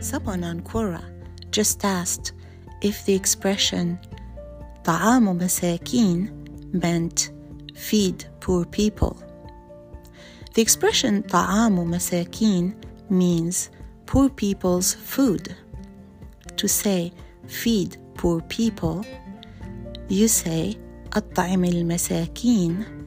Someone on Quora just asked if the expression طعام مساكين meant feed poor people. The expression طعام مساكين means poor people's food. To say feed poor people, you say أطعم المساكين